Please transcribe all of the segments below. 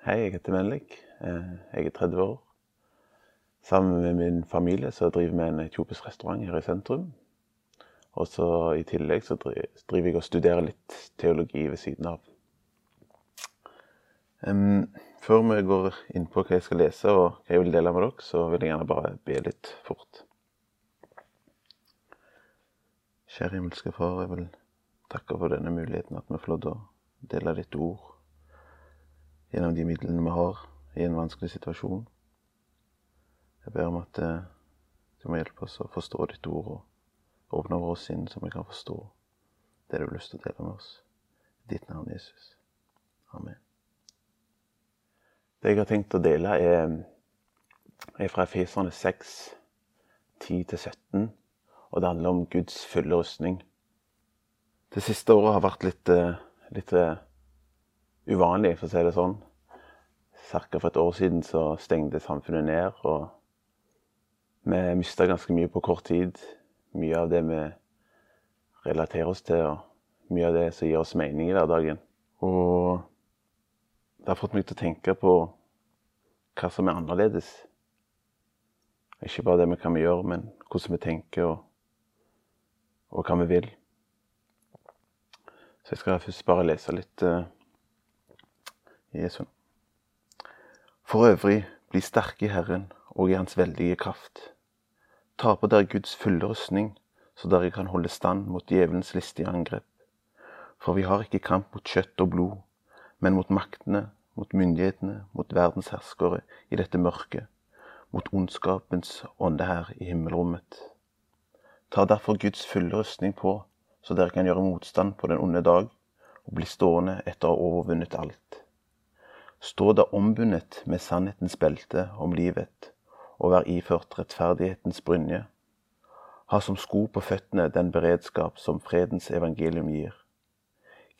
Hei, jeg heter Melik. Eh, Jeg er 30 år. Sammen med min familie så driver vi en etiopisk restaurant her i sentrum. Og så i tillegg så driver jeg og studerer litt teologi ved siden av. Um, før vi går inn på hva jeg skal lese og hva jeg vil dele med dere, så vil jeg gjerne bare be litt fort. Kjære himmelske Far, jeg vil takke for denne muligheten at vi får lov til å dele ditt ord gjennom de midlene vi har i en vanskelig situasjon. Jeg ber om at eh, du må hjelpe oss å forstå ditt ord og åpne våre sinn så vi kan forstå det du har lyst til å dele med oss. I ditt navn, Jesus. Amen. Det jeg har tenkt å dele, er, er fra Efeserne 6, 10-17, og det handler om Guds fulle rustning. Det siste året har vært litt, eh, litt eh, uvanlig, for å si det sånn. Ca. for et år siden så stengte samfunnet ned, og vi mista ganske mye på kort tid. Mye av det vi relaterer oss til, og mye av det som gir oss mening i hverdagen. Og det har fått meg til å tenke på hva som er annerledes. Ikke bare det vi kan gjøre, men hvordan vi tenker, og, og hva vi vil. Så jeg skal først bare lese litt i Jesu. For øvrig, bli sterke i Herren og i Hans veldige kraft. Ta på dere Guds fulle rustning, så dere kan holde stand mot djevelens listige angrep. For vi har ikke kamp mot kjøtt og blod, men mot maktene, mot myndighetene, mot verdens herskere i dette mørket, mot ondskapens ånde her i himmelrommet. Ta derfor Guds fulle rustning på, så dere kan gjøre motstand på den onde dag, og bli stående etter å ha overvunnet alt. Stå da ombundet med sannhetens belte om livet, og vær iført rettferdighetens brynje. Ha som sko på føttene den beredskap som fredens evangelium gir.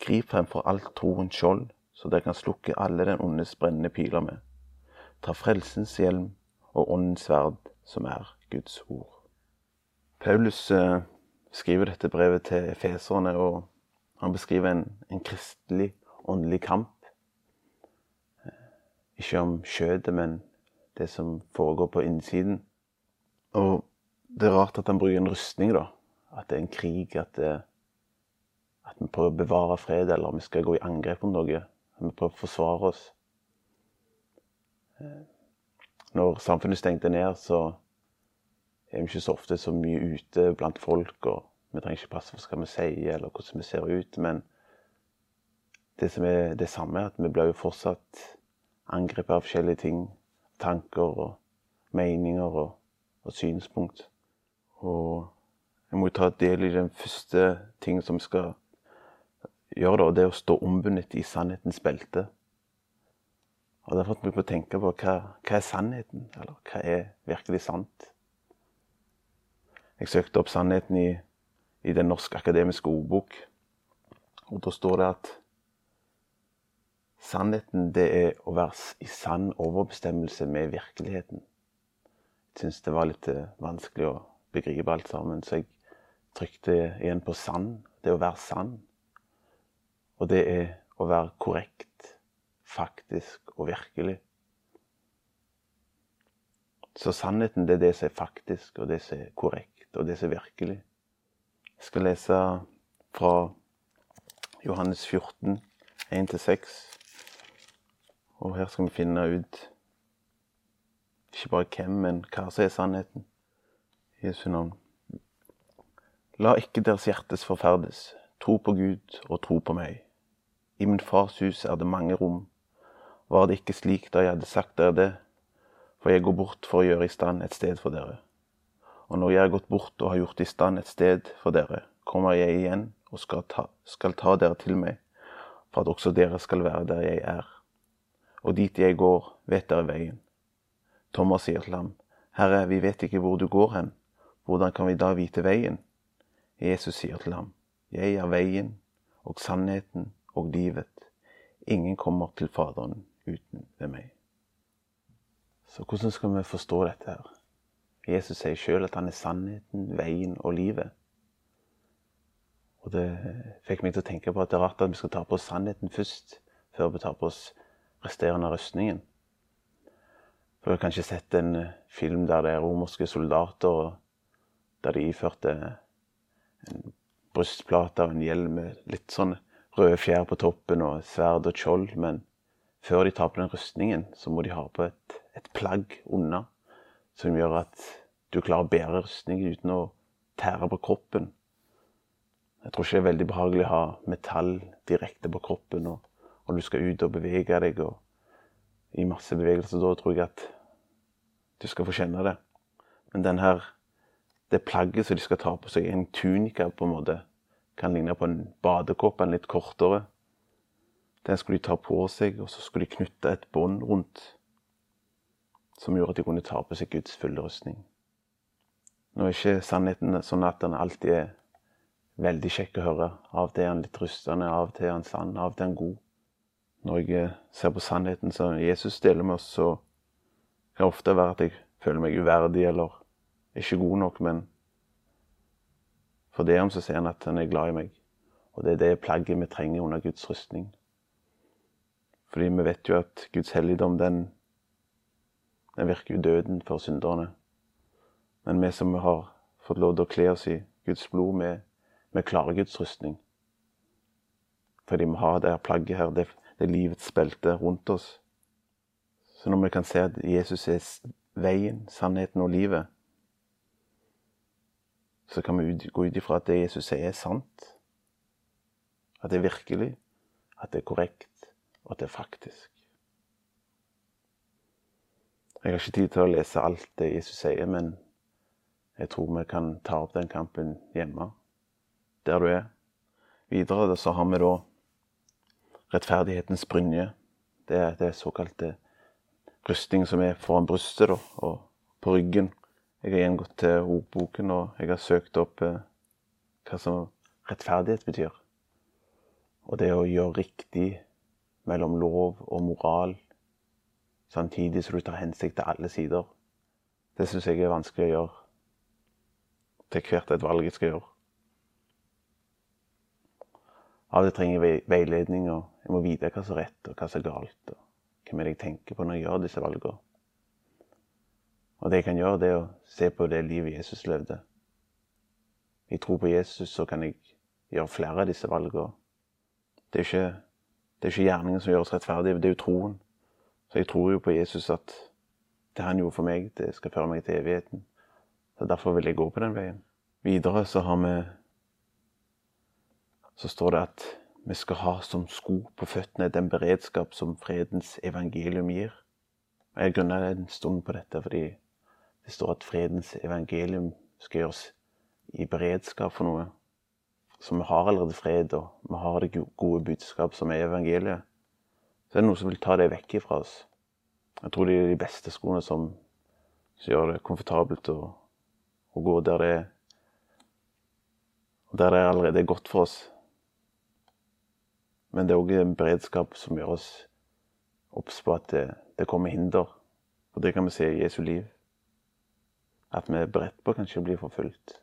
Grip fremfor alt troens skjold, så dere kan slukke alle den ondes brennende piler med. Ta frelsens hjelm og åndens sverd, som er Guds ord. Paulus eh, skriver dette brevet til efeserne, og han beskriver en, en kristelig, åndelig kamp. Ikke om kjøttet, men det som foregår på innsiden. Og det er rart at han bruker en rustning, da. At det er en krig, at, det, at vi prøver å bevare fred, eller om vi skal gå i angrep på noe. At vi prøver å forsvare oss. Når samfunnet stengte ned, så er vi ikke så ofte så mye ute blant folk, og vi trenger ikke passe på hva vi sier, eller hvordan vi ser ut, men det som er det samme, er at vi blir jo fortsatt angrepet av forskjellige ting. Tanker og meninger og, og synspunkt. Og jeg må ta del i den første tingen som skal gjøre, og det er å stå ombundet i sannhetens belte. Og det har fått meg på å tenke på hva, hva er sannheten, eller hva er virkelig sant? Jeg søkte opp sannheten i, i Den norske akademiske ordbok, og da står det at Sannheten det er å være i sann overbestemmelse med virkeligheten. Jeg syns det var litt eh, vanskelig å begripe alt sammen, så jeg trykte igjen på sann. Det å være sann. Og det er å være korrekt, faktisk og virkelig. Så sannheten det er det som er faktisk, og det som er korrekt, og det som er virkelig. Jeg skal lese fra Johannes 14, 1-6. Og her skal vi finne ut ikke bare hvem, men hva som er sannheten. Jesu navn. La ikke deres hjertes forferdes. Tro på Gud og tro på meg. I min fars hus er det mange rom. Var det ikke slik da jeg hadde sagt dere det? For jeg går bort for å gjøre i stand et sted for dere. Og når jeg har gått bort og har gjort i stand et sted for dere, kommer jeg igjen og skal ta, skal ta dere til meg, for at også dere skal være der jeg er og dit jeg går, vet dere veien. Thomas sier til ham, Herre, vi vet ikke hvor du går hen, hvordan kan vi da vite veien? Jesus sier til ham, Jeg er veien og sannheten og livet. Ingen kommer til Faderen uten ved meg. Så hvordan skal vi forstå dette her? Jesus sier sjøl at han er sannheten, veien og livet. Og det fikk meg til å tenke på at det er rart at vi skal ta på oss sannheten først, før vi tar på oss resterende rustningen. For Du har kanskje sett en eh, film der det er romerske soldater, der de iførte en brystplate og en hjelm med litt sånn røde fjær på toppen og sverd og skjold. Men før de tar på den rustningen, så må de ha på et, et plagg unna som gjør at du klarer å bære rustningen uten å tære på kroppen. Jeg tror ikke det er veldig behagelig å ha metall direkte på kroppen, og, og du skal ut og bevege deg og i masse bevegelser. Da tror jeg at du skal få kjenne det. Men den her, det plagget som de skal ta på seg, en tunika på en måte, kan ligne på en badekåpe, en litt kortere. Den skulle de ta på seg, og så skulle de knytte et bånd rundt som gjorde at de kunne ta på seg Guds fulle rustning. Nå er ikke sannheten sånn at den alltid er veldig kjekk å høre. Av og til er han litt rustende, av og til er han sann, av og til er han god. Når jeg ser på sannheten som Jesus deler med oss, så kan det ofte være at jeg føler meg uverdig eller ikke god nok, men for det om så ser han at han er glad i meg. Og det er det plagget vi trenger under Guds rustning. Fordi vi vet jo at Guds helligdom, den den virker jo døden for synderne. Men vi som har fått lov til å kle oss i Guds blod, vi, klarer Guds rustning. Fordi vi har det plagget her, det, det livets belte rundt oss. Så når vi kan se at Jesus er veien, sannheten og livet, så kan vi gå ut ifra at det Jesus sier, er sant. At det er virkelig, at det er korrekt, og at det er faktisk. Jeg har ikke tid til å lese alt det Jesus sier, men jeg tror vi kan ta opp den kampen hjemme, der du er. Videre så har vi da rettferdighetens brynje. Det er det såkalte rustning som er foran brystet da, og på ryggen. Jeg har igjen gått til ordboken og jeg har søkt opp eh, hva som rettferdighet betyr. Og det å gjøre riktig mellom lov og moral samtidig som du tar hensikt til alle sider. Det syns jeg er vanskelig å gjøre til hvert et valg jeg skal gjøre. Av og trenger veiledning, og jeg må vite hva som er rett, og hva som er galt. og Hvem er det jeg tenker på når jeg gjør disse valgene. Og det jeg kan gjøre, det er å se på det livet Jesus levde. I tro på Jesus så kan jeg gjøre flere av disse valgene. Det er ikke, det er ikke gjerningen som gjør oss rettferdige, det er jo troen. Så jeg tror jo på Jesus at det han gjorde for meg, det skal føre meg til evigheten. Så Derfor vil jeg gå på den veien. Videre så har vi Så står det at vi skal ha som sko på føttene den beredskap som fredens evangelium gir. Og Jeg grunner en stund på dette fordi det står at fredens evangelium skal gjøres i beredskap for noe. Så vi har allerede fred, og vi har det gode budskap som er evangeliet så er det noe som vil ta det vekk fra oss. Jeg tror det er de beste skoene som, som gjør det komfortabelt å, å, gå der det er der det allerede er godt for oss. Men det er òg en beredskap som gjør oss obs på at det, det, kommer hinder. Og det kan vi se i Jesu liv. At vi er beredt på kanskje å bli forfulgt.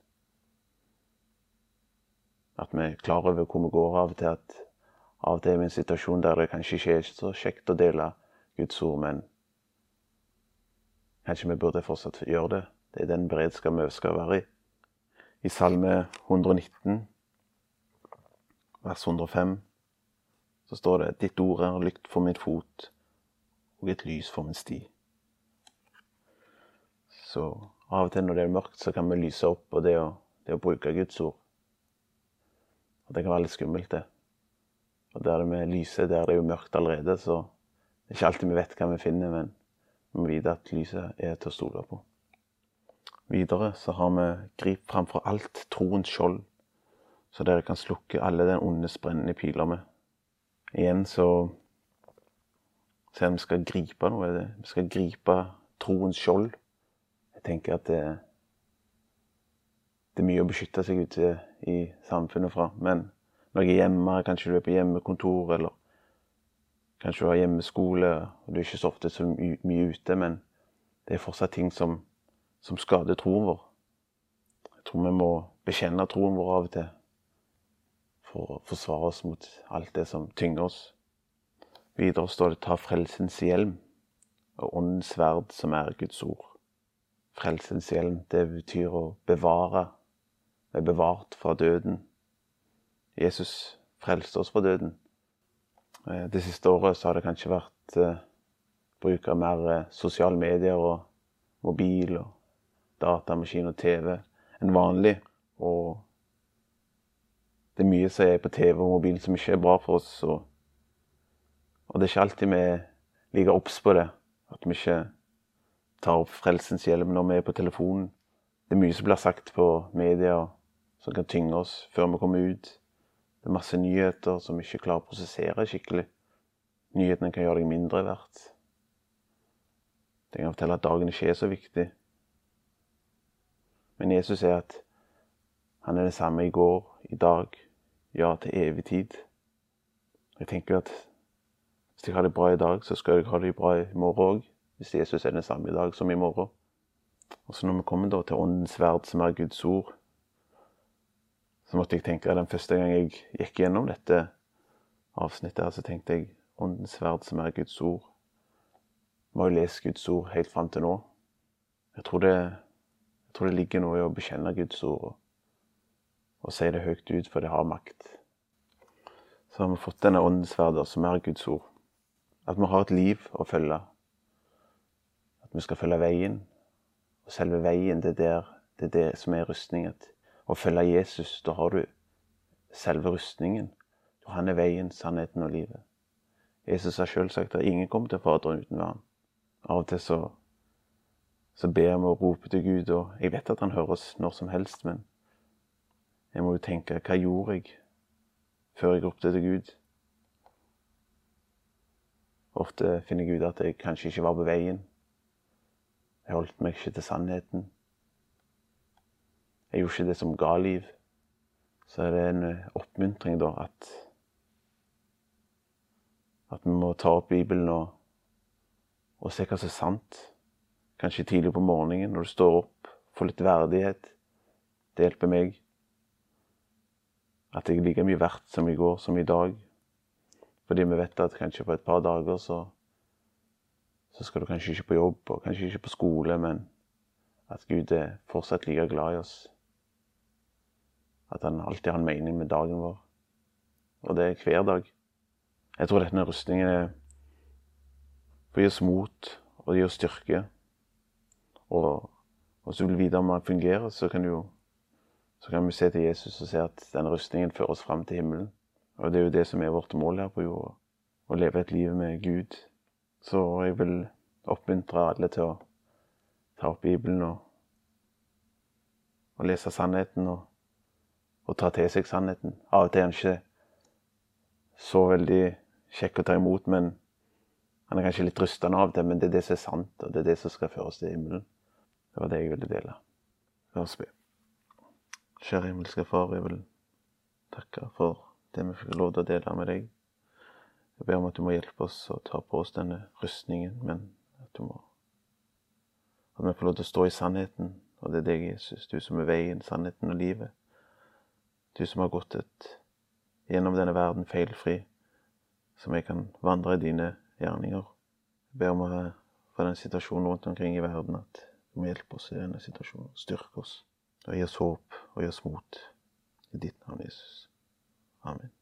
At vi er klar over hvor vi går av og til. at av og til er vi i en situasjon der det kanskje ikke er så kjekt å dele Guds ord, men kanskje vi burde fortsatt gjøre det. Det er den beredskapen vi skal være i. I Salme 119, vers 105, så står det Ditt ord er lykt for min fot og et lys for min sti. Så av og til når det er mørkt, så kan vi lyse opp, og det å, det å bruke Guds ord. Og det kan være litt skummelt, det. Og der det med lyset, der det er jo mørkt allerede, så det er ikke alltid vi vet hva vi finner, men vi må vite at lyset er til å stole på. Videre så har vi grip framfor alt troens skjold, så dere kan slukke alle den ondes brennende piler med. Igjen så ser vi skal gripe noe. Vi skal gripe troens skjold. Jeg tenker at det, det er mye å beskytte seg ute i samfunnet fra. men når jeg er hjemme, kanskje du er på hjemmekontor, eller kanskje du har hjemmeskole, og du er ikke så ofte så mye ute, men det er fortsatt ting som, som skader troen vår. Jeg tror vi må bekjenne troen vår av og til for å forsvare oss mot alt det som tynger oss. Videre står det 'ta frelsens hjelm' og åndens sverd, som er Guds ord. Frelsens hjelm, det betyr å bevare. Er bevart fra døden. Jesus frelste oss fra døden. Eh, det siste året har det kanskje vært eh, bruk av mer eh, sosiale medier og mobil og datamaskin og TV enn vanlig. Og det er mye som er på TV og mobil som ikke er bra for oss. Og, og det er ikke alltid vi ligger obs på det. At vi ikke tar opp frelsens hjelm når vi er på telefonen. Det er mye som blir sagt på media som kan tynge oss før vi kommer ut. Det er masse nyheter som vi ikke klarer å prosessere skikkelig. Nyhetene kan gjøre deg mindre verdt. Det kan fortelle at dagen ikke er så viktig. Men Jesus er at han er det samme i går, i dag, ja, til evig tid. Jeg tenker at hvis jeg har det bra i dag, så skal jeg ha det bra i morgen òg. Hvis Jesus er den samme i dag som i morgen. Og så når vi kommer da til Åndens verd, som er Guds ord, så måtte jeg tenke den første gang jeg gikk gjennom dette avsnittet, her, så tenkte jeg Åndens verd, som er Guds ord. Vi har jo lest Guds ord helt fram til nå. Jeg tror det, jeg tror det ligger noe i å bekjenne Guds ord og, og si det høyt ut, for det har makt. Så har vi fått denne åndens verden, som er Guds ord. At vi har et liv å følge. At vi skal følge veien. Og selve veien, det er, der, det, er det som er rustningen. Å følge Jesus, da har du selve rustningen. Han er veien, sannheten og livet. Jesus har sjøl sagt at ingen kommer til Faderen uten ham. Av og til så, så ber vi og roper til Gud, og jeg vet at han hører oss når som helst, men jeg må jo tenke hva gjorde jeg før jeg ropte til Gud? Ofte finner jeg ut at jeg kanskje ikke var på veien. Jeg holdt meg ikke til sannheten. Jeg gjorde ikke det som ga liv. Så er det en eh, oppmuntring, da, at At vi må ta opp Bibelen og, og se hva som er sant. Kanskje tidlig på morgenen når du står opp. Få litt verdighet. Det hjelper meg. At jeg er like mye verdt som i går, som i dag. Fordi vi vet at kanskje på et par dager så, så skal du kanskje ikke på jobb og kanskje ikke på skole, men at Gud er fortsatt like glad i oss. At han alltid har en mening med dagen vår. Og det er hver dag. Jeg tror denne rustningen er for å gi oss mot og gi oss styrke. Og hvis du vil vite om den fungerer, så kan, du, så kan vi se til Jesus og se at den rustningen fører oss fram til himmelen. Og det er jo det som er vårt mål her på jorda. Å leve et liv med Gud. Så jeg vil oppmuntre alle til å ta opp Bibelen og, og lese sannheten og, og, ta til seg sannheten. Av og til er han ikke så veldig kjekk å ta imot, men han er kanskje litt rystende av det, men det er det som er sant, og det er det som skal føre oss til himmelen. Det var det jeg ville dele. La oss be. Kjære himmelske Far, jeg vil takke for det vi fikk lov til å dele med deg. Jeg ber om at du må hjelpe oss å ta på oss denne rustningen, men at du må At vi får lov til å stå i sannheten, og det er deg, Jesus, du som er veien, sannheten og livet. Du som har gått et, gjennom denne verden feilfri, som jeg kan vandre i dine gjerninger. Jeg ber om for den situasjonen rundt omkring i verden at du må hjelpe oss i denne situasjonen. Styrke oss og gi oss håp og gi oss mot. I ditt navn, Jesus. Amen.